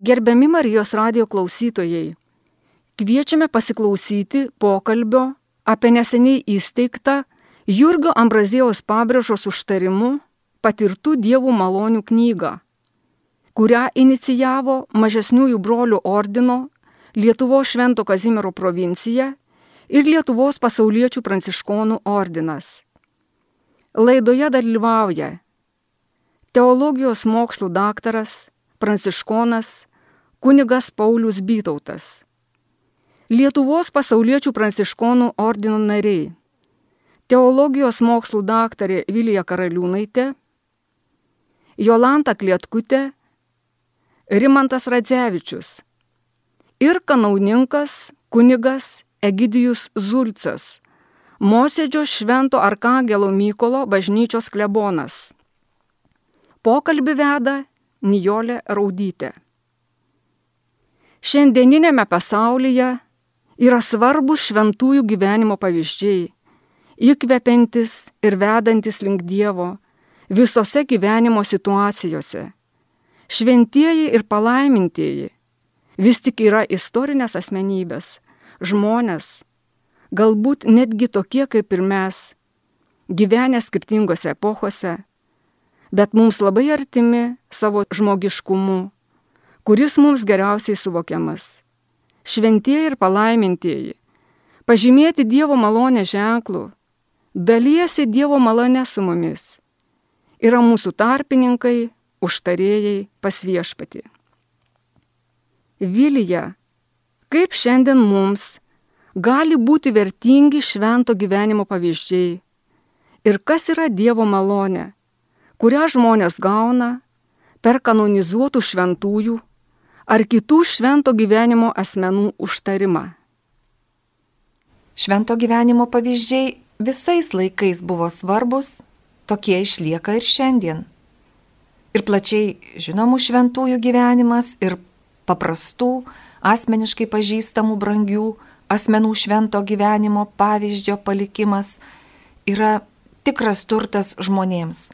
Gerbiami Marijos radio klausytojai, kviečiame pasiklausyti pokalbio apie neseniai įsteigtą Jurgio Ambrazijos pabrėžos užtarimu patirtų dievų malonių knygą, kurią inicijavo mažesniųjų brolių ordino Lietuvo Švento Kazimiero provincija ir Lietuvos pasauliečių pranciškonų ordinas. Laidoje dalyvauja teologijos mokslų daktaras, pranciškonas kunigas Paulius Bytautas. Lietuvos pasauliečių pranciškonų ordino nariai. Teologijos mokslų daktarė Vilija Karaliūnaitė, Jolanta Klietkutė, Rimantas Radzevičius ir kanauninkas kunigas Egidijus Zulcas, Mosėdžio Švento Arkangelo Mykolo bažnyčios klebonas. Pokalbį veda Nijolė Raudytė šiandieninėme pasaulyje yra svarbus šventųjų gyvenimo pavyzdžiai, įkvepiantis ir vedantis link Dievo visose gyvenimo situacijose. Šventieji ir palaimintieji vis tik yra istorinės asmenybės, žmonės, galbūt netgi tokie kaip ir mes, gyvenę skirtingose epochose, bet mums labai artimi savo žmogiškumu kuris mums geriausiai suvokiamas. Šventieji ir palaimintieji, pažymėti Dievo malonę ženklų, dalyjasi Dievo malonę su mumis, yra mūsų tarpininkai, užtarėjai pas viešpatį. Vilija, kaip šiandien mums gali būti vertingi švento gyvenimo pavyzdžiai ir kas yra Dievo malonė, kurią žmonės gauna per kanonizuotų šventųjų ar kitų švento gyvenimo asmenų užtarimą. Švento gyvenimo pavyzdžiai visais laikais buvo svarbus, tokie išlieka ir šiandien. Ir plačiai žinomų šventųjų gyvenimas, ir paprastų, asmeniškai pažįstamų brangių asmenų švento gyvenimo pavyzdžio palikimas yra tikras turtas žmonėms,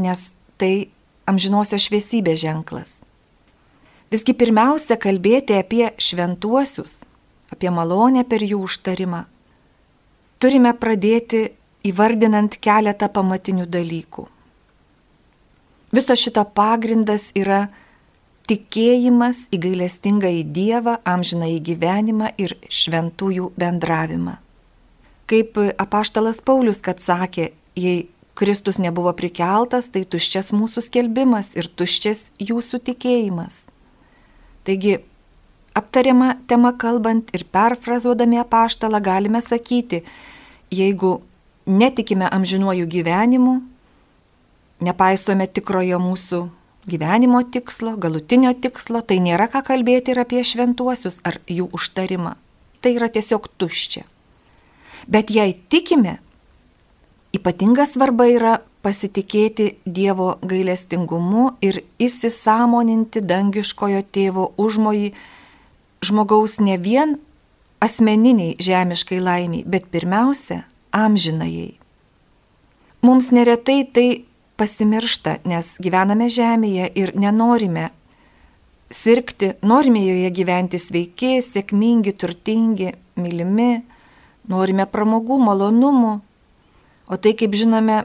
nes tai amžinosios šviesybės ženklas. Visgi pirmiausia kalbėti apie šventuosius, apie malonę per jų užtarimą. Turime pradėti įvardinant keletą pamatinių dalykų. Viso šito pagrindas yra tikėjimas į gailestingą į Dievą, amžiną į gyvenimą ir šventųjų bendravimą. Kaip apaštalas Paulius, kad sakė, jei Kristus nebuvo prikeltas, tai tuščias mūsų skelbimas ir tuščias jūsų tikėjimas. Taigi, aptariama tema kalbant ir perfrazuodami apaštalą galime sakyti, jeigu netikime amžinuoju gyvenimu, nepaisome tikrojo mūsų gyvenimo tikslo, galutinio tikslo, tai nėra ką kalbėti ir apie šventuosius ar jų užtarimą. Tai yra tiesiog tuščia. Bet jei tikime, ypatinga svarba yra pasitikėti Dievo gailestingumu ir įsisamoninti dangiškojo tėvo užmojį žmogaus ne vien asmeniniai žemiškai laimiai, bet pirmiausia amžinajai. Mums neretai tai pasimiršta, nes gyvename žemėje ir nenorime sirgti, norime joje gyventi sveiki, sėkmingi, turtingi, mylimi, norime pramogų, malonumų, o tai, kaip žinome,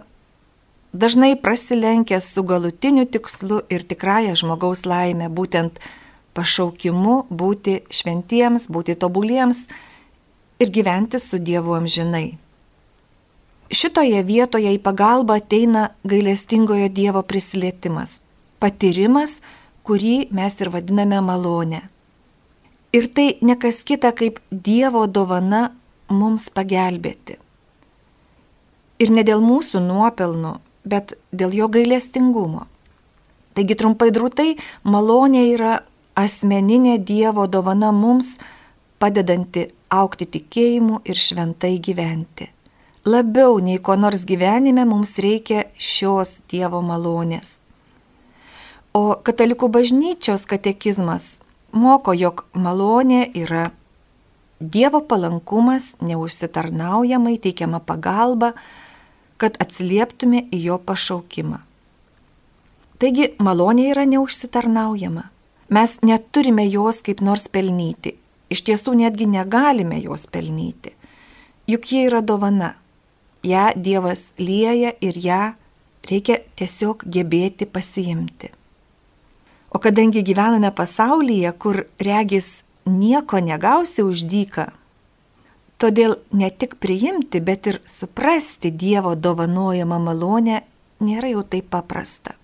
dažnai prasilenkia su galutiniu tikslu ir tikrąją žmogaus laimę, būtent pašaukimu būti šventiems, būti tobuliems ir gyventi su Dievu amžinai. Šitoje vietoje į pagalbą ateina gailestingojo Dievo prisilietimas, patyrimas, kurį mes ir vadiname malonė. Ir tai nekas kita kaip Dievo dovana mums pagelbėti. Ir ne dėl mūsų nuopelnų, bet dėl jo gailestingumo. Taigi trumpai drūtai, malonė yra asmeninė Dievo dovana mums, padedanti aukti tikėjimu ir šventai gyventi. Labiau nei ko nors gyvenime mums reikia šios Dievo malonės. O katalikų bažnyčios katekizmas moko, jog malonė yra Dievo palankumas, neužsitarnaujamai teikiama pagalba, kad atsilieptume į jo pašaukimą. Taigi malonė yra neužsitarnaujama. Mes neturime jos kaip nors pelnyti. Iš tiesų netgi negalime jos pelnyti. Juk jie yra dovana. Ja Dievas lieja ir ją reikia tiesiog gebėti pasiimti. O kadangi gyvename pasaulyje, kur regis nieko negausi už dyką, todėl ne tik priimti, bet ir suprasti Dievo dovanojamą malonę nėra jau taip paprasta.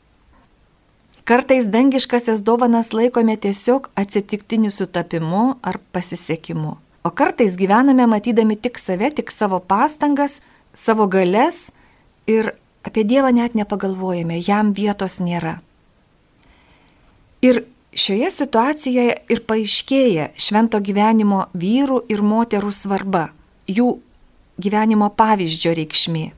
Kartais dangiškasias dovanas laikome tiesiog atsitiktiniu sutapimu ar pasisekimu. O kartais gyvename matydami tik save, tik savo pastangas, savo galės ir apie Dievą net nepagalvojame, jam vietos nėra. Ir šioje situacijoje ir paaiškėja švento gyvenimo vyrų ir moterų svarba, jų gyvenimo pavyzdžio reikšmė.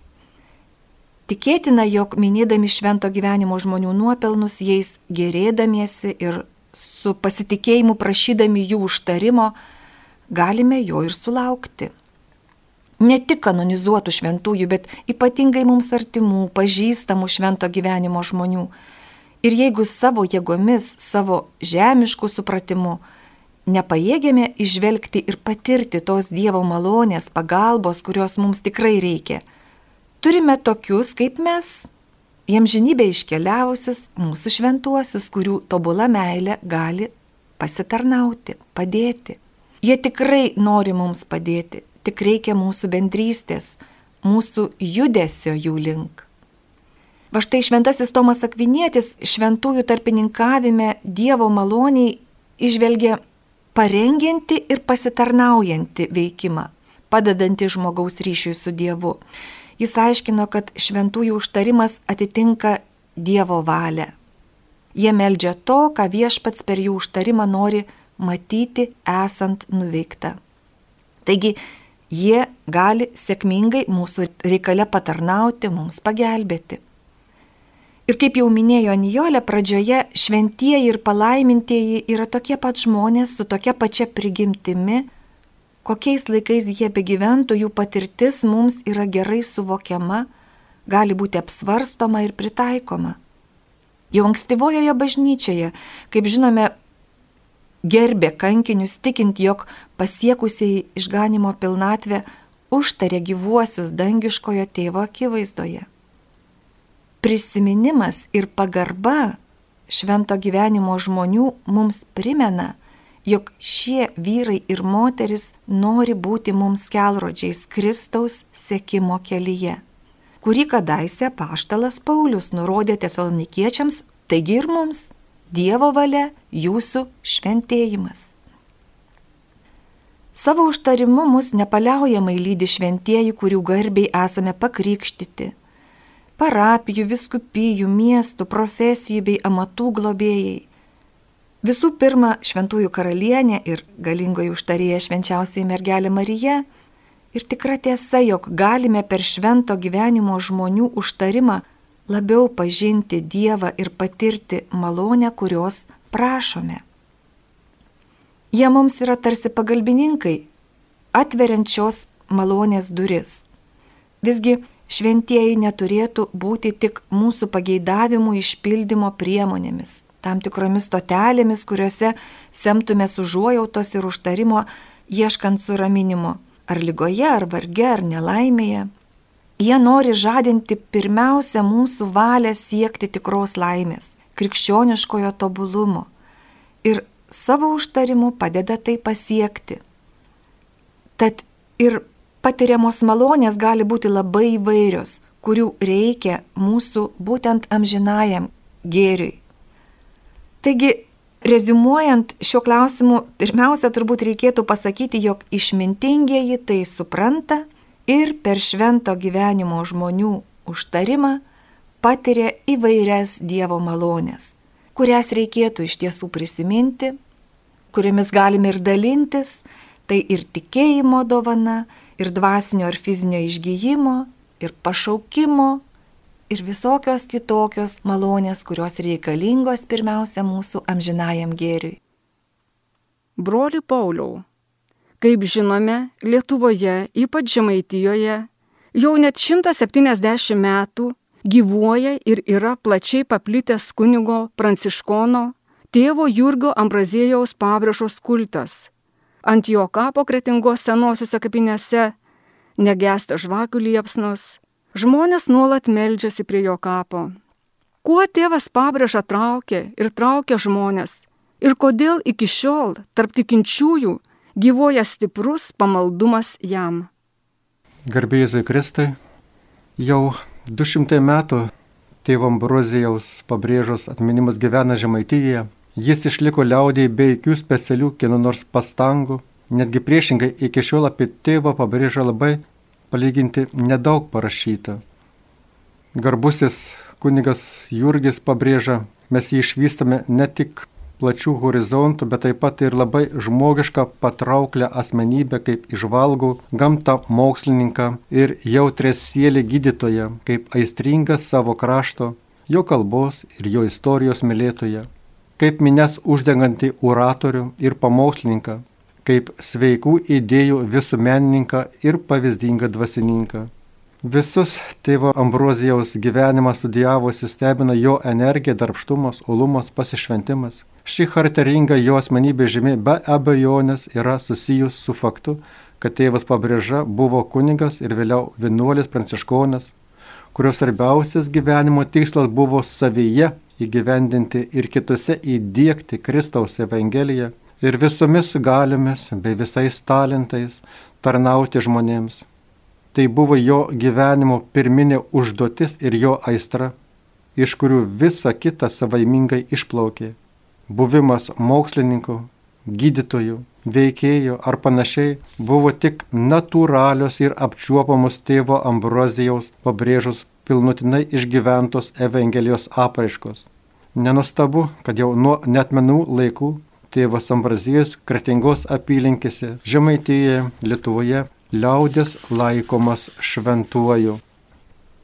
Tikėtina, jog minėdami švento gyvenimo žmonių nuopelnus, jais gerėdamiesi ir su pasitikėjimu prašydami jų užtarimo, galime jo ir sulaukti. Ne tik kanonizuotų šventųjų, bet ypatingai mums artimų, pažįstamų švento gyvenimo žmonių. Ir jeigu savo jėgomis, savo žemiškų supratimu nepajėgėme išvelgti ir patirti tos Dievo malonės, pagalbos, kurios mums tikrai reikia, Turime tokius kaip mes, jiems žinybė iškeliavusius mūsų šventuosius, kurių tobula meilė gali pasitarnauti, padėti. Jie tikrai nori mums padėti, tik reikia mūsų bendrystės, mūsų judesio jų link. Va štai šventasis Tomas Akvinietis šventųjų tarpininkavime Dievo maloniai išvelgia parengianti ir pasitarnaujanti veikimą, padedanti žmogaus ryšiui su Dievu. Jis aiškino, kad šventųjų užtarimas atitinka Dievo valią. Jie meldžia to, ką viešpats per jų užtarimą nori matyti esant nuveikta. Taigi, jie gali sėkmingai mūsų reikale patarnauti, mums pagelbėti. Ir kaip jau minėjo Nijolė, pradžioje šventieji ir palaimintieji yra tokie pat žmonės su tokia pačia prigimtimi, kokiais laikais jie begyventų, jų patirtis mums yra gerai suvokiama, gali būti apsvarstoma ir pritaikoma. Jau ankstyvojoje bažnyčioje, kaip žinome, gerbė kankinius tikint, jog pasiekusiai išganimo pilnatvę užtarė gyvuosius dangiškojo tėvo akivaizdoje. Prisiminimas ir pagarba švento gyvenimo žmonių mums primena, jog šie vyrai ir moteris nori būti mums kelrodžiais Kristaus sekimo kelyje, kurį kadaise paštalas Paulius nurodė tesalonikiečiams, taigi ir mums Dievo valia jūsų šventėjimas. Savo užtarimu mus nepaliaujamai lydi šventieji, kurių garbiai esame pakrikštyti. Parapijų, viskupijų, miestų, profesijų bei amatų globėjai Visų pirma, šventųjų karalienė ir galingoji užtarėja švenčiausiai mergelė Marija. Ir tikra tiesa, jog galime per švento gyvenimo žmonių užtarimą labiau pažinti Dievą ir patirti malonę, kurios prašome. Jie mums yra tarsi pagalbininkai, atveriančios malonės duris. Visgi šventieji neturėtų būti tik mūsų pageidavimų išpildymo priemonėmis tam tikromis totelėmis, kuriuose semtumės užuojautos ir užtarimo, ieškant suraminimo, ar lygoje, ar varge, ar nelaimėje. Jie nori žadinti pirmiausia mūsų valią siekti tikros laimės, krikščioniškojo tobulumo ir savo užtarimu padeda tai pasiekti. Tad ir patiriamos malonės gali būti labai įvairios, kurių reikia mūsų būtent amžinajam gėriui. Taigi, rezumuojant šiuo klausimu, pirmiausia, turbūt reikėtų pasakyti, jog išmintingieji tai supranta ir per švento gyvenimo žmonių užtarimą patiria įvairias Dievo malonės, kurias reikėtų iš tiesų prisiminti, kuriamis galime ir dalintis, tai ir tikėjimo dovana, ir dvasinio ir fizinio išgyjimo, ir pašaukimo, ir visokios kitokios malonės, kurios reikalingos pirmiausia mūsų amžinajam gėriui. Broli Pauliau, kaip žinome, Lietuvoje, ypač Žemaitijoje, jau net 170 metų gyvuoja ir yra plačiai paplitęs kunigo Pranciškono tėvo Jurgio Ambrazėjaus pabrėžos kultas. Ant jo kapo kretingos senosiuose kapinėse negesta žvakių liepsnos, žmonės nuolat meldžiasi prie jo kapo. Kuo tėvas pabrėža traukia ir traukia žmonės ir kodėl iki šiol tarp tikinčiųjų gyvoja stiprus pamaldumas jam. Garbėjai Kristai, jau 200 metų tėvo Ambrozijaus pabrėžos atminimas gyvena Žemaityje. Jis išliko liaudiai be jokių specialių kieno nors pastangų. Netgi priešingai iki šiol apie tėvą pabrėžą labai palyginti nedaug parašyta. Garbusis kunigas Jurgis pabrėža, mes jį išvystame ne tik plačių horizontų, bet taip pat ir labai žmogišką patrauklę asmenybę kaip išvalgų gamtą mokslininką ir jautrės sielį gydytoją, kaip aistringą savo krašto, jo kalbos ir jo istorijos mylėtoją, kaip mines uždegantį oratorių ir pamokslininką, kaip sveikų idėjų visuomenininką ir pavyzdingą dvasininką. Visus tėvo Ambrozijaus gyvenimą studijavusi stebina jo energija, darbštumas, olumas, pasišventimas. Ši charakteringa jo asmenybė žymė be abejonės yra susijus su faktu, kad tėvas pabrėža buvo kunigas ir vėliau vienuolis pranciškonas, kurio svarbiausias gyvenimo tikslas buvo savyje įgyvendinti ir kitose įdėkti Kristaus Evangeliją ir visomis galiomis bei visais talentais tarnauti žmonėms. Tai buvo jo gyvenimo pirminė užduotis ir jo aistra, iš kurių visa kita savaimingai išplaukė buvimas mokslininku, gydytoju, veikėju ar panašiai buvo tik natūralios ir apčiuopamos tėvo Ambrozijaus pabrėžus pilnutinai išgyventos Evangelijos apraiškos. Nenustabu, kad jau nuo netmenų laikų tėvas Ambrazijas Kretingos apylinkėse, Žemaitėje, Lietuvoje liaudės laikomas šventuoju.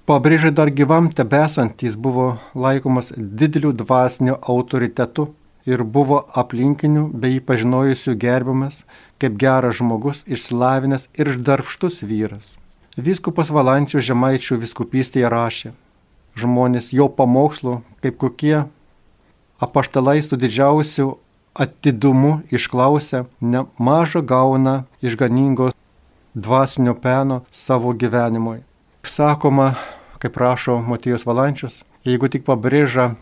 Pabrėžai dar gyvam tebesant jis buvo laikomas dideliu dvasiniu autoritetu ir buvo aplinkinių bei pažinojusių gerbiamas kaip geras žmogus, išsilavinęs ir darbštus vyras. Vyskupas Valančių žemaičių viskupystėje rašė, žmonės jo pamokslo, kaip kokie apaštalai su didžiausiu atidumu išklausę, nemažą gauna išganingos dvasinio peno savo gyvenimui. Sakoma, kaip rašo Matijos Valančius, jeigu tik pabrėža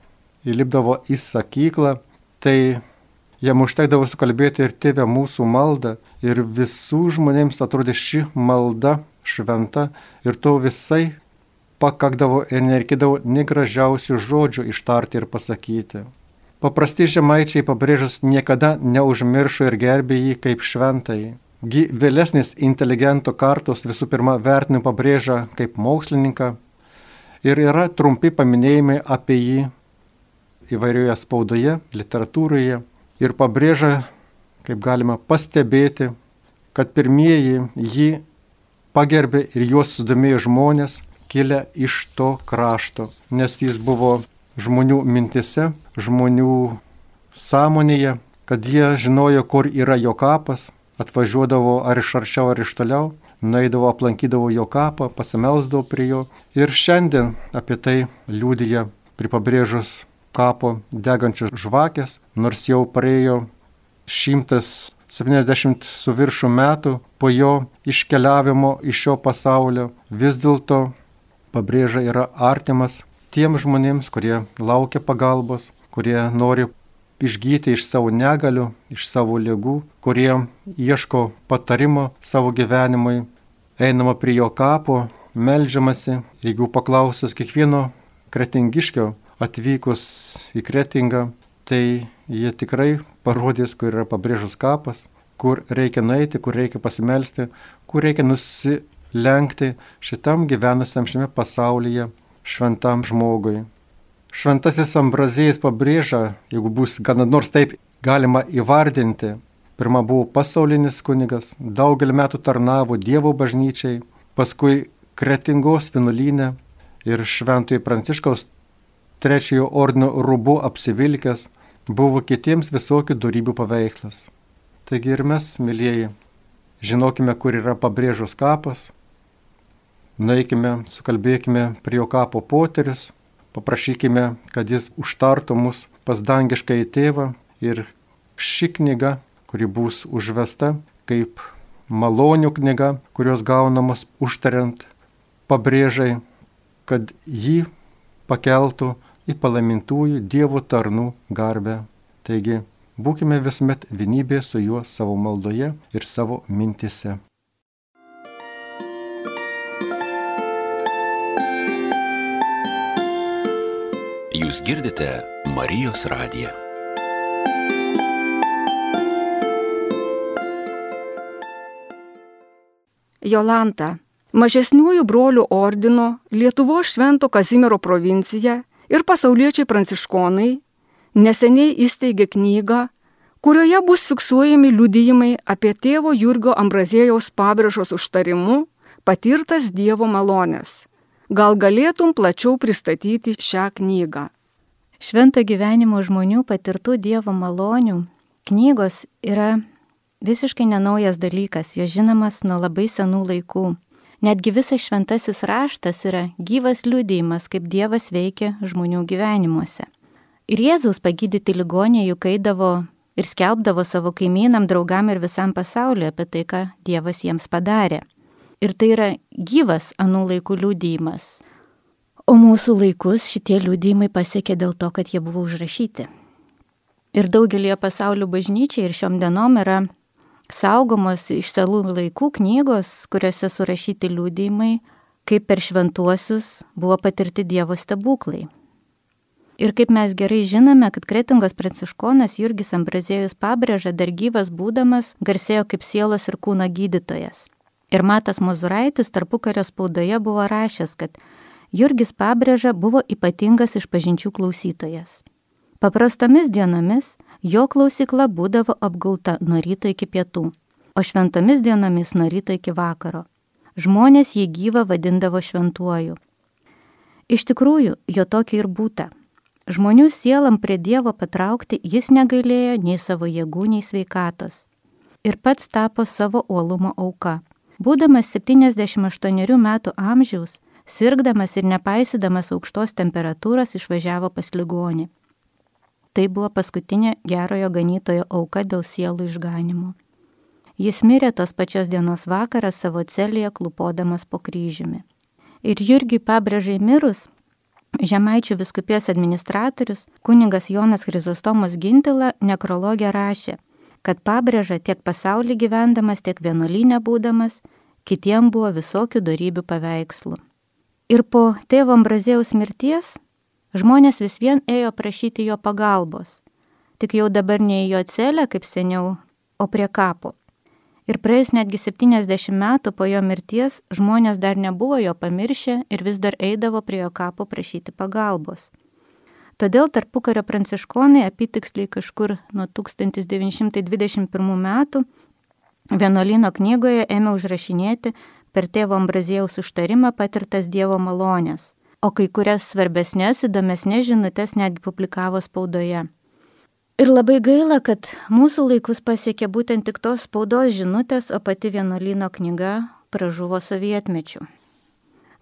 įlipdavo į sakyklą, tai jam užtekdavo sukalbėti ir tėvę mūsų maldą ir visų žmonėms atrodė ši malda šventa ir to visai pakakdavo ir nereikėdavo negražiausių žodžių ištarti ir pasakyti. Paprasti žemaičiai pabrėžus niekada neužmiršo ir gerbė jį kaip šventai. Gi vėlesnis inteligento kartos visų pirma vertinimu pabrėžia kaip mokslininką ir yra trumpi paminėjimai apie jį įvairioje spaudoje, literatūroje ir pabrėžia, kaip galima pastebėti, kad pirmieji jį pagerbė ir juos sudomėjo žmonės kilę iš to krašto, nes jis buvo žmonių mintise, žmonių sąmonėje, kad jie žinojo, kur yra jo kapas, atvažiuodavo ar iš arčiau, ar iš toliau, naidavo, aplankydavo jo kapą, pasimelsdavo prie jo. Ir šiandien apie tai liūdija pripabrėžus kapo degančios žvakės, nors jau praėjo 170 su viršų metų po jo iškeliavimo iš šio pasaulio, vis dėlto pabrėža yra artimas tiem žmonėms, kurie laukia pagalbos, kurie nori išgyti iš savo negalių, iš savo lygų, kurie ieško patarimo savo gyvenimui, einama prie jo kapo, melžiamasi, jeigu paklausus kiekvieno kretingiškio, atvykus į Kretingą, tai jie tikrai parodys, kur yra pabrėžus kapas, kur reikia nueiti, kur reikia pasimelsti, kur reikia nusilenkti šitam gyvenusiam šiame pasaulyje šventam žmogui. Šventasis Ambrazėjas pabrėžia, jeigu bus gana nors taip galima įvardinti, pirmą buvo pasaulinis kunigas, daugelį metų tarnavo Dievo bažnyčiai, paskui Kretingos vienuolynė ir Šventojo Pranciškaus trečiojo ordino rubu apsivilkęs, buvo kitiems visokių darybių paveikslas. Taigi ir mes, mėlyjeji, žinokime, kur yra pabrėžus kapas, nueikime, sukalbėkime prie jo kapo poterius, paprašykime, kad jis užtartų mus pas dangišką į tėvą. Ir ši knyga, kuri bus užvesta kaip malonių knyga, kurios gaunamos užtariant pabrėžai, kad jį pakeltų į palaimintųjų Dievo tarnų garbę. Taigi, būkime visuomet vienybė su juo savo maldoje ir savo mintise. Jūs girdite Marijos radiją. Jolanta, mažesniųjų brolių ordino Lietuvo Švento Kazimiero provincija ir pasauliečiai pranciškonai neseniai įsteigė knygą, kurioje bus fiksuojami liudijimai apie tėvo Jurgio Ambrazėjaus pabrėžos užtarimu patirtas Dievo malonės. Gal galėtum plačiau pristatyti šią knygą? Švento gyvenimo žmonių patirtų Dievo malonių knygos yra visiškai nenaujas dalykas, jo žinomas nuo labai senų laikų. Netgi visas šventasis raštas yra gyvas liūdėjimas, kaip Dievas veikia žmonių gyvenimuose. Ir Jėzus pagydyti ligonė juk eidavo ir skelbdavo savo kaimynam, draugam ir visam pasauliu apie tai, ką Dievas jiems padarė. Ir tai yra gyvas anų laikų liūdėjimas. O mūsų laikus šitie liūdėjimai pasiekė dėl to, kad jie buvo užrašyti. Ir daugelie pasaulio bažnyčiai ir šiom dienom yra saugomos iš senų laikų knygos, kuriuose surašyti liūdėjimai, kaip per šventuosius buvo patirti Dievo stebuklai. Ir kaip mes gerai žinome, kad kretingos pranciškonas Jurgis Ambrazėjus pabrėža dar gyvas būdamas, garsėjo kaip sielos ir kūno gydytojas. Ir Matas Mozuraitis tarpukario spaudoje buvo rašęs, kad Jurgis pabrėža buvo ypatingas išpažinčių klausytojas. Paprastomis dienomis jo klausykla būdavo apgulta nuo ryto iki pietų, o šventomis dienomis nuo ryto iki vakaro. Žmonės jį gyvą vadindavo šventuoju. Iš tikrųjų, jo tokio ir būta. Žmonių sielam prie Dievo patraukti jis negalėjo nei savo jėgų, nei sveikatos. Ir pats tapo savo uolumo auka. Būdamas 78 metų amžiaus, sirgdamas ir nepaisydamas aukštos temperatūros išvažiavo pas ligonį. Tai buvo paskutinė gerojo ganytojo auka dėl sielų išganimo. Jis mirė tos pačios dienos vakarą savo celėje klupodamas po kryžiumi. Ir Jurgiui pabrėžai mirus, Žemaičių viskupijos administratorius, kuningas Jonas Chrizostomas Gintila nekrologė rašė, kad pabrėža tiek pasaulį gyvendamas, tiek vienuolynę būdamas, kitiem buvo visokių darybių paveikslų. Ir po tėvo Ambrazėjaus mirties Žmonės vis vien ėjo prašyti jo pagalbos, tik jau dabar ne į jo celę kaip seniau, o prie kapo. Ir praėjus netgi 70 metų po jo mirties žmonės dar nebuvo jo pamiršę ir vis dar eidavo prie jo kapo prašyti pagalbos. Todėl tarpukario pranciškonai apitiksliai kažkur nuo 1921 metų vienuolino knygoje ėmė užrašinėti per tėvo Ambrazėjaus užtarimą patirtas Dievo malonės o kai kurias svarbesnės, įdomesnės žinutės netgi publikavo spaudoje. Ir labai gaila, kad mūsų laikus pasiekė būtent tik tos spaudos žinutės, o pati vienuolino knyga pražuvo sovietmečių.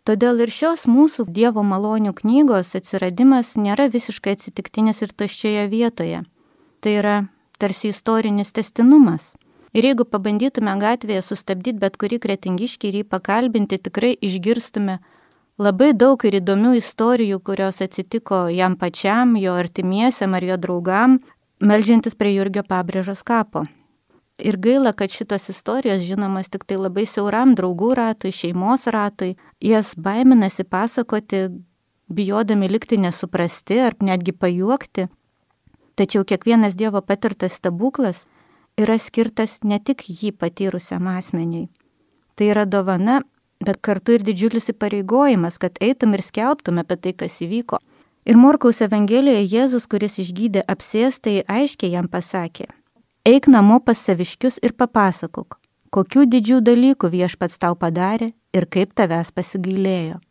Todėl ir šios mūsų Dievo malonių knygos atsiradimas nėra visiškai atsitiktinis ir tuščioje vietoje. Tai yra tarsi istorinis testinumas. Ir jeigu pabandytume gatvėje sustabdyti bet kurį kretingiškį ir jį pakalbinti, tikrai išgirstume labai daug ir įdomių istorijų, kurios atsitiko jam pačiam, jo artimiesiam ar jo draugam, melžiantis prie Jurgio pabrėžos kapo. Ir gaila, kad šitos istorijos žinomas tik tai labai siauram draugų ratui, šeimos ratui, jas baiminasi pasakoti, bijodami likti nesuprasti ar netgi pajuokti. Tačiau kiekvienas Dievo patirtas stebuklas yra skirtas ne tik jį patyrusiam asmeniui. Tai yra dovana bet kartu ir didžiulis įpareigojimas, kad eitum ir skelbtum apie tai, kas įvyko. Ir Morkaus Evangelijoje Jėzus, kuris išgydė apsėstai, aiškiai jam pasakė, eik namo pas saviškius ir papasakok, kokių didžių dalykų viešpats tau padarė ir kaip tavęs pasigailėjo.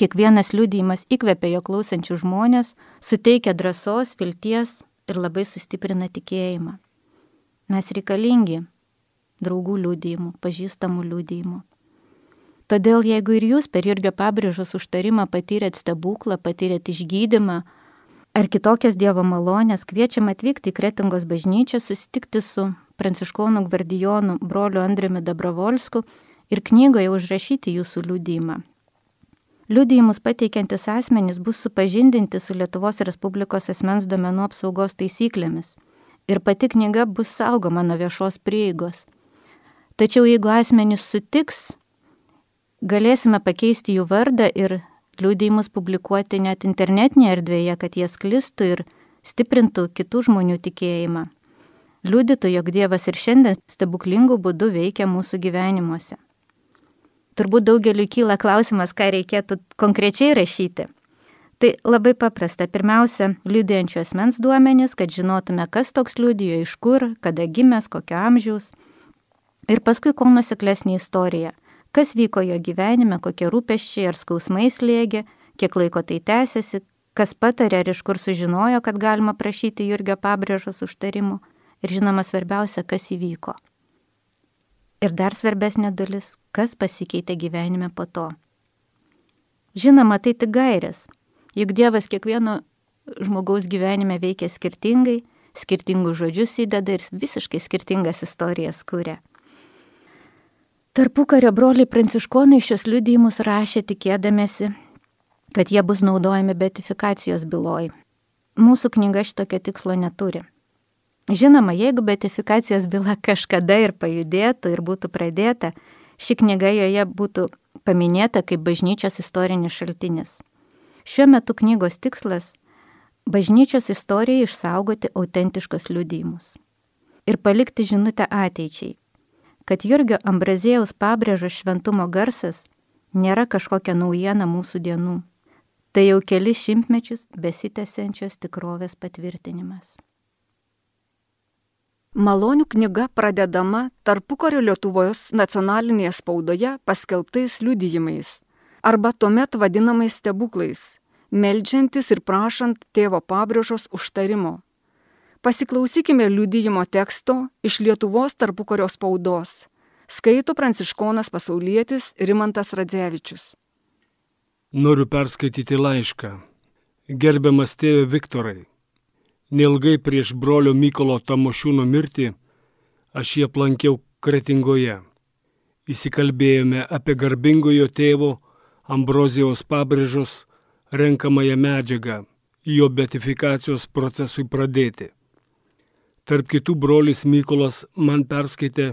Kiekvienas liūdėjimas įkvepia jo klausančių žmonės, suteikia drąsos, vilties ir labai sustiprina tikėjimą. Mes reikalingi draugų liūdėjimų, pažįstamų liūdėjimų. Todėl jeigu ir jūs per Jurgio pabrėžos užtarimą patyrėt stebuklą, patyrėt išgydymą, ar kitokias Dievo malonės, kviečiam atvykti į Kretingos bažnyčią, susitikti su pranciškonų gvardijonu broliu Andriumi Dabravolsku ir knygoje užrašyti jūsų liūdimą. Liudijimus pateikiantis asmenys bus supažindinti su Lietuvos Respublikos asmens domenų apsaugos taisyklėmis ir pati knyga bus saugoma nuo viešos prieigos. Tačiau jeigu asmenys sutiks, galėsime pakeisti jų vardą ir liūdėjimus publikuoti net internetinėje erdvėje, kad jie sklistų ir stiprintų kitų žmonių tikėjimą. Liūdytų, jog Dievas ir šiandien stebuklingų būdų veikia mūsų gyvenimuose. Turbūt daugeliu kyla klausimas, ką reikėtų konkrečiai rašyti. Tai labai paprasta. Pirmiausia, liūdėjančio asmens duomenys, kad žinotume, kas toks liūdėjo, iš kur, kada gimęs, kokio amžiaus. Ir paskui kuo nusiklesnė istorija kas vyko jo gyvenime, kokie rūpeščiai ar skausmai slėgė, kiek laiko tai tęsiasi, kas patarė ar iš kur sužinojo, kad galima prašyti Jurgio pabrėžos užtarimų ir žinoma svarbiausia, kas įvyko. Ir dar svarbesnė dalis, kas pasikeitė gyvenime po to. Žinoma, tai tik gairės, juk Dievas kiekvieno žmogaus gyvenime veikia skirtingai, skirtingus žodžius įdeda ir visiškai skirtingas istorijas kūrė. Tarpukario broliai pranciškonai šios liudijimus rašė tikėdamėsi, kad jie bus naudojami betifikacijos byloj. Mūsų knyga šitokio tikslo neturi. Žinoma, jeigu betifikacijos byla kažkada ir pajudėtų ir būtų pradėta, ši knyga joje būtų paminėta kaip bažnyčios istorinis šaltinis. Šiuo metu knygos tikslas - bažnyčios istorijai išsaugoti autentiškus liudijimus ir palikti žinutę ateičiai kad Jurgio Ambrazėjaus pabrėžos šventumo garsas nėra kažkokia naujiena mūsų dienų. Tai jau keli šimtmečius besitęsiančios tikrovės patvirtinimas. Malonių knyga pradedama tarpukario Lietuvos nacionalinėje spaudoje paskelbtais liudijimais arba tuomet vadinamais stebuklais, meldžiantis ir prašant tėvo pabrėžos užtarimo. Pasiklausykime liudijimo teksto iš Lietuvos tarpukario spaudos. Skaito pranciškonas pasaulietis Rimantas Radzevičius. Noriu perskaityti laišką. Gerbiamas tėve Viktorai, neilgai prieš brolio Mykolo Tamošiūno mirtį aš jį aplankiau Kretingoje. Įsikalbėjome apie garbingojo tėvo Ambrozijos pabrėžos renkamąją medžiagą jo betifikacijos procesui pradėti. Tarp kitų brolis Mykolas man perskaitė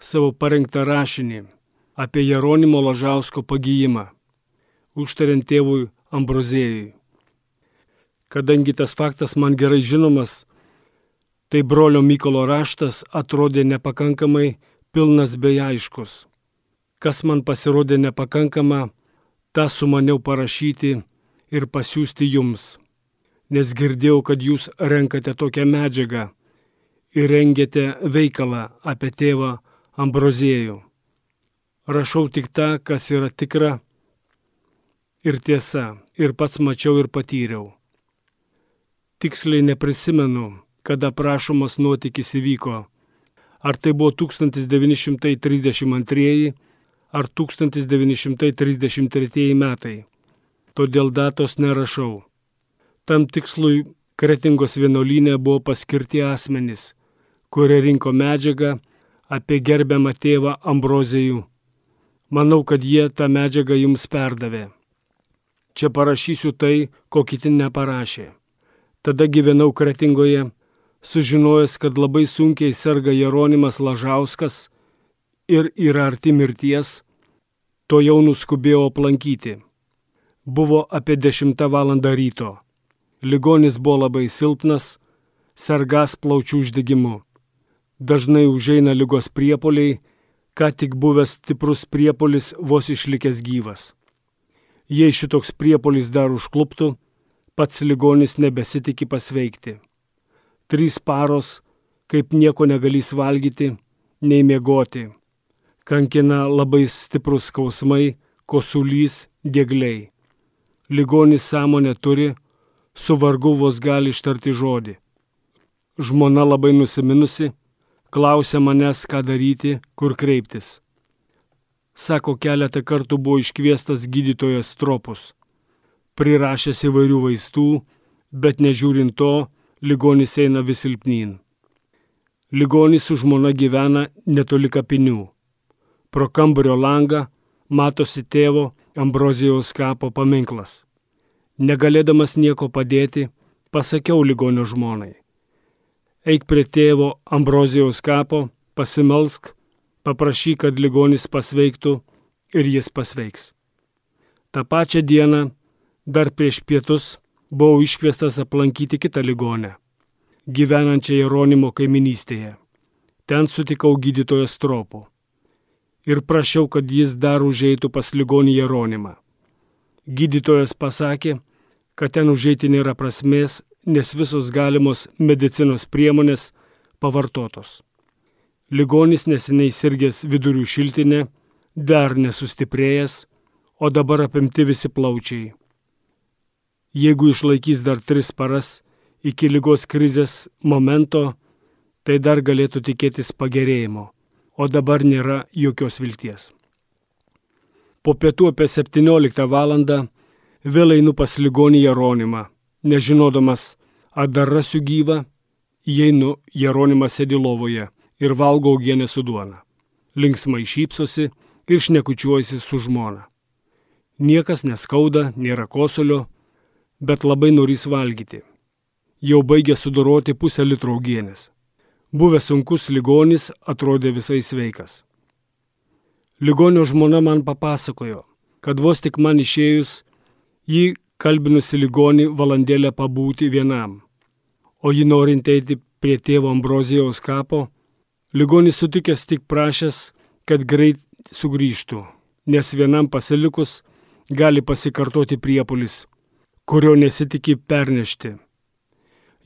savo parengtą rašinį apie Jeronimo Lažausko pagyjimą, užtariant tėvui Ambrozėjui. Kadangi tas faktas man gerai žinomas, tai brolio Mykolo raštas atrodė nepakankamai pilnas bei aiškus. Kas man pasirodė nepakankama, tą sumaniau parašyti ir pasiūsti jums, nes girdėjau, kad jūs renkate tokią medžiagą ir rengėte veikalą apie tėvą Ambroziejų. Rašau tik tą, kas yra tikra ir tiesa, ir pats mačiau ir patyriau. Tiksliai neprisimenu, kada prašomas nuotykis įvyko. Ar tai buvo 1932 ar 1933 metai. Todėl datos nerašau. Tam tikslui Kretingos vienuolynė buvo paskirti asmenys, kurie rinko medžiagą apie gerbiamą tėvą Ambrozijų. Manau, kad jie tą medžiagą jums perdavė. Čia parašysiu tai, ko kiti neparašė. Tada gyvenau Kretingoje, sužinojęs, kad labai sunkiai serga Jeronimas Lažauskas ir yra arti mirties, to jau nuskubėjau aplankyti. Buvo apie 10 val. ryto. Ligonis buvo labai silpnas, sergas plaučių uždegimu dažnai užeina lygos priepoliai, ką tik buvęs stiprus priepolis vos išlikęs gyvas. Jei šitoks priepolis dar užkluptų, pats ligonis nebesitikė pasveikti. Trys paros, kaip nieko negalys valgyti, nei miegoti. Kankina labai stiprus skausmai, kosulys, dėgliai. Ligonis sąmonę turi, su vargu vos gali ištarti žodį. Žmona labai nusiminusi, Klausia manęs, ką daryti, kur kreiptis. Sako, keletą kartų buvo iškviestas gydytojas Tropus. Prirašęs įvairių vaistų, bet nežiūrint to, ligonis eina vis silpnyn. Ligonis su žmona gyvena netoli kapinių. Pro kambario langą matosi tėvo Ambrozijaus kapo paminklas. Negalėdamas nieko padėti, pasakiau ligonio žmonai. Eik prie tėvo Ambrozijaus kapo, pasimelsk, paprašyk, kad ligonis pasveiktų ir jis pasveiks. Ta pačia diena, dar prieš pietus, buvau iškviestas aplankyti kitą ligonę, gyvenančią Jeronimo kaiminystėje. Ten sutikau gydytoją Stropo ir prašiau, kad jis dar užeitų pas ligonį Jeronimą. Gydytojas pasakė, kad ten užeiti nėra prasmės, nes visos galimos medicinos priemonės pavartotos. Ligonis neseniai sirgęs vidurių šiltinė, dar nesustiprėjęs, o dabar apimti visi plaučiai. Jeigu išlaikys dar tris paras iki lygos krizės momento, tai dar galėtų tikėtis pagerėjimo o dabar nėra jokios vilties. Po pietų apie 17 val. vėl einu pas ligonį Jeronimą, nežinodamas, ar dar rasiu gyvą, įeinu Jeronimas sėdi lovoje ir valgo augienę su duona. Linksmai šypsosi ir šnekučiuojasi su žmona. Niekas neskauda, nėra kosulio, bet labai norys valgyti. Jau baigė sudoroti pusę litro augienės. Buvęs sunkus ligonis atrodė visai sveikas. Ligonio žmona man papasakojo, kad vos tik man išėjus, ji kalbinusi ligonį valandėlę pabūti vienam, o ji norint eiti prie tėvo Ambrozijaus kapo, ligonis sutikęs tik prašęs, kad greit sugrįžtų, nes vienam pasilikus gali pasikartoti priepolis, kurio nesitikė pernešti.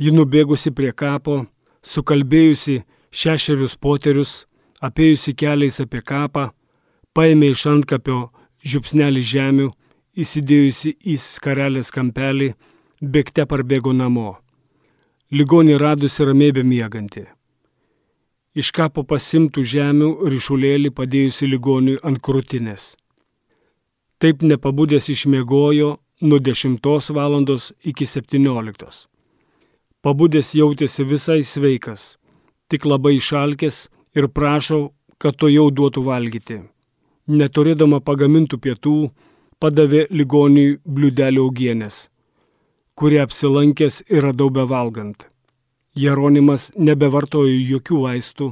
Ji nubėgusi prie kapo, sukalbėjusi šešerius poterius, apėjusi keliais apie kapą, paėmė iš antkapio žiupsnelį žemių, įsidėjusi į skarelės kampelį, bėgte parbėgo namo. Ligonį radusi ramiai bemiegantį. Iš kapo pasimtų žemių ryšulėlį padėjusi ligoniui ant krūtinės. Taip nepabudęs išmiegojo nuo 10 val. iki 17. Pabudęs jautėsi visai sveikas, tik labai išalkęs ir prašo, kad to jau duotų valgyti. Neturėdama pagamintų pietų, padavė ligoniui bliudelį augienės, kurie apsilankęs ir radau bevalgant. Jeronimas nebevartojo jokių vaistų,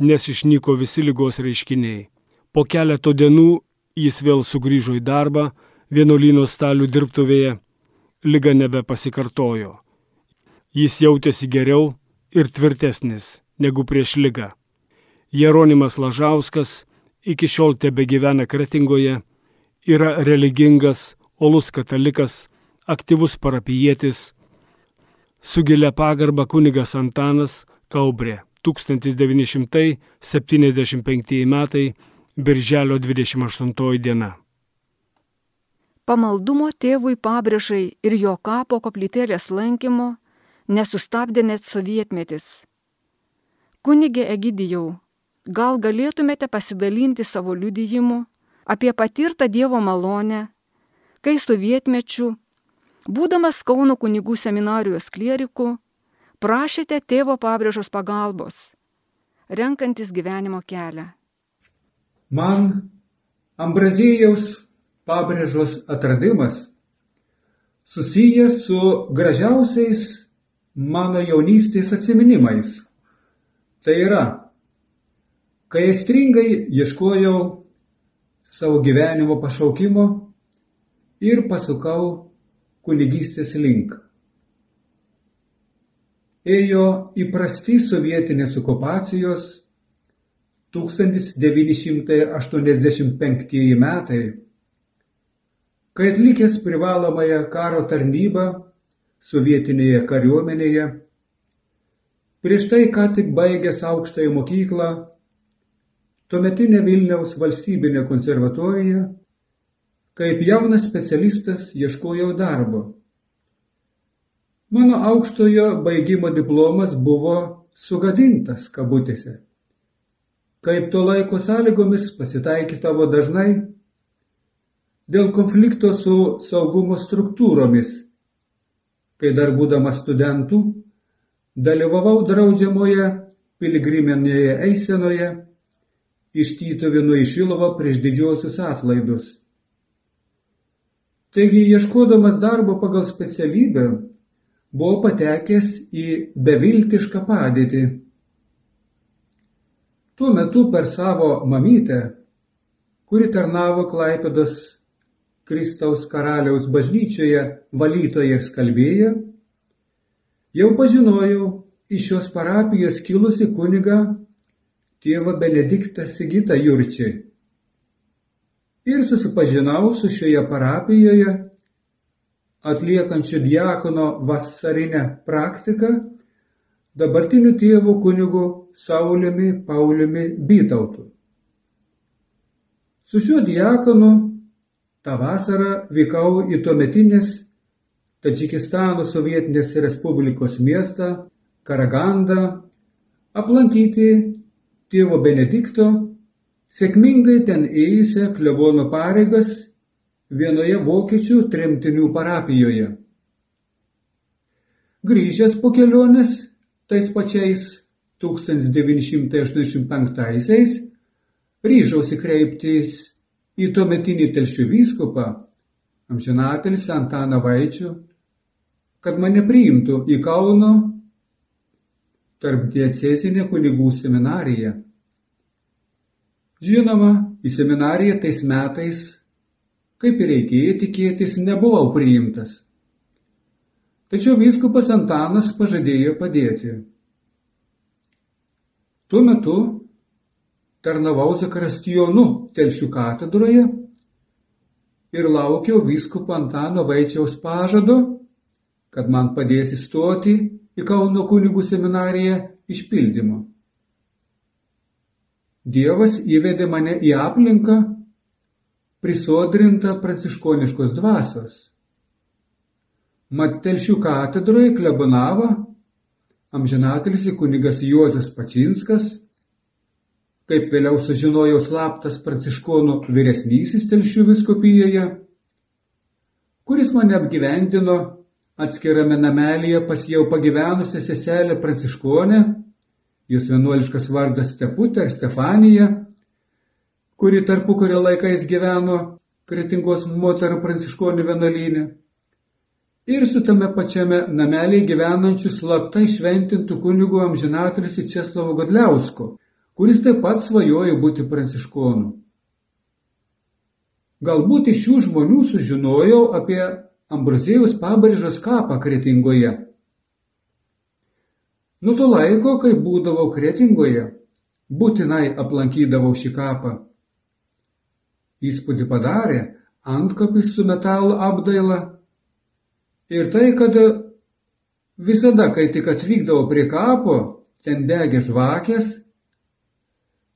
nes išnyko visi lygos reiškiniai. Po keleto dienų jis vėl sugrįžo į darbą vienuolino stalių dirbtuvėje, lyga nebepasikartojo. Jis jautėsi geriau ir tvirtesnis negu prieš lygą. Jeronimas Lažauskas iki šiol tebe gyvena Kretingoje, yra religingas, olus katalikas, aktyvus parapijėtis, su gilia pagarba kunigas Antanas Kaubrė 1975 metai, Birželio 28 diena. Pamaldumo tėvui pabrėžai ir jo kapo koplytėlės lankymo nesustabdė net sovietmetis. Kunigė Egidijau, gal galėtumėte pasidalinti savo liudijimu apie patirtą Dievo malonę, kai sovietmečių, būdamas Kauno kunigų seminarijos klieriku, prašėte tėvo pabrėžos pagalbos, renkantis gyvenimo kelią. Man Ambrazėjaus pabrėžos atradimas susijęs su gražiausiais mano jaunystės atsiminimais. Tai yra, kai aistringai ieškojau savo gyvenimo pašaukimo ir pasukau kunigystės link. Ėjo įprasti sovietinės okupacijos 1985 metai, kai atlikęs privalomąją karo tarnybą sovietinėje kariuomenėje, prieš tai ką tik baigęs aukštąją mokyklą, tuometinė Vilniaus valstybinė konservatorija, kaip jaunas specialistas ieškojau darbo. Mano aukštojo baigimo diplomas buvo sugadintas kabutėse. Kaip to laiko sąlygomis pasitaikydavo dažnai dėl konflikto su saugumo struktūromis kai dar būdamas studentų, dalyvavau draudžiamoje piligriminėje eisenoje iš Tytovino į Šilovą prieš didžiosius atlaidus. Taigi, ieškodamas darbo pagal specialybę, buvau patekęs į beviltišką padėtį. Tuo metu per savo mamytę, kuri tarnavo Klaipedos Kristaus karaliaus bažnyčioje valytoje ir skalbėje, jau pažinojau iš šios parapijos kilusi kuniga tėvą Benediktą Sigitą Jurčiai. Ir susipažinau su šioje parapijoje atliekančiu diakono vasarinę praktiką dabartiniu tėvu kunigu Sauliumi Pauliumi Bytautu. Su šiuo diakonu tą vasarą vykau į tuometinės Tadžikistano Sovietinės Respublikos miestą Karagandą aplankyti tėvo Benedikto, sėkmingai ten ėjusią klebono pareigas vienoje vokiečių tremtinių parapijoje. Grįžęs po kelionės tais pačiais 1985-aisiais ryžausi kreiptis į tuometinį telšių vyskupą, amžinatelis Antaną Vaičių, kad mane priimtų į Kauno tarp diecezinė kunigų seminarija. Žinoma, į seminariją tais metais, kaip ir reikėjo tikėtis, nebuvau priimtas. Tačiau vyskupas Antanas pažadėjo padėti. Tuo metu tarnavau Zakrastijonu telšių katedroje ir laukiau vyskupo Antano Vaičiaus pažado, kad man padės įstoti į Kauno kunigų seminariją išpildymo. Dievas įvedė mane į aplinką prisodrintą pranciškoniškos dvasios. Mat telšių katedroje klebonavo amžinatelis kunigas Juozas Pačinskas, kaip vėliau sužinojau slaptas pranciškonų vyresnysis telšių viskupijoje, kuris mane apgyvendino atskirame namelyje pas jau pagyvenusią seselę pranciškonę, jos vienuoliškas vardas Steputė ar Stefanija, kuri tarpu kurio laikais gyveno kretingos moterų pranciškonių vienuolynė. Ir su tame pačiame namelyje gyvenančių slaptai šventintų kunigų amžinatelis Česlovo Godliausko, kuris taip pat svajojo būti pranciškonu. Galbūt iš šių žmonių sužinojau apie Ambraziejaus pabaržos kapą Kretingoje. Nuo to laiko, kai būdavau Kretingoje, būtinai aplankydavau šį kapą. Įspūdį padarė antkapis su metalo apdaila ir tai, kad visada, kai tik atvykdavau prie kapo, ten degė žvakės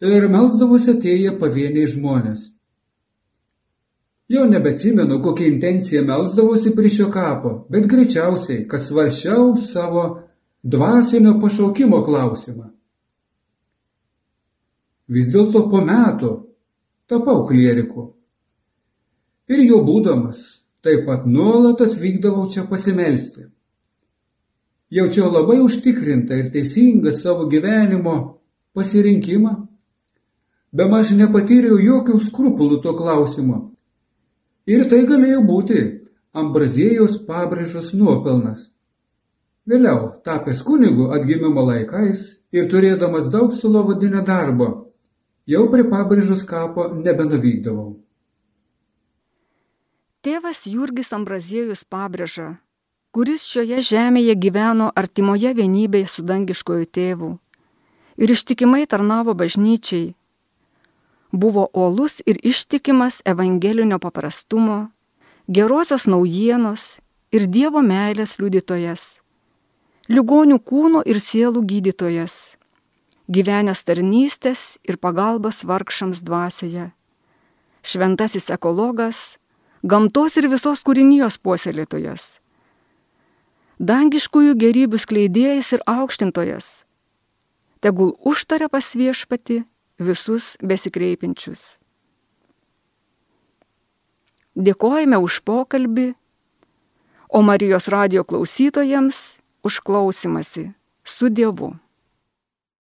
ir melsdavosi atėję pavieniai žmonės. Jau nebeatsimenu, kokią intenciją melsdavosi prie šio kapo, bet greičiausiai, kad svaršiau savo dvasinio pašaukimo klausimą. Vis dėlto po metų tapau klieriku. Ir jo būdamas taip pat nuolat atvykdavau čia pasimelsti. Jaučiau labai užtikrintą ir teisingą savo gyvenimo pasirinkimą. Be maž nepatyriau jokių skrupulų to klausimo Ir tai galėjo būti Ambraziejaus pabrėžos nuopelnas. Vėliau, tapęs kunigu atgimimo laikais ir turėdamas daug sulovadinio darbo, jau prie pabrėžos kapo nebenuvykdavau. Tėvas Jurgis Ambraziejus pabrėža, kuris šioje žemėje gyveno artimoje vienybėje su dangiškoju tėvu ir ištikimai tarnavo bažnyčiai, buvo olus ir ištikimas evangelinio paprastumo, gerosios naujienos ir Dievo meilės liudytojas, ligonių kūno ir sielų gydytojas, gyvenęs tarnystės ir pagalbos vargšams dvasioje, šventasis ekologas, gamtos ir visos kūrinijos puoselėtojas, dangiškųjų gerybių skleidėjas ir aukštintojas, tegul užtaria pas viešpati visus besikreipinčius. Dėkojame už pokalbį, o Marijos radio klausytojams užklausimasi su Dievu.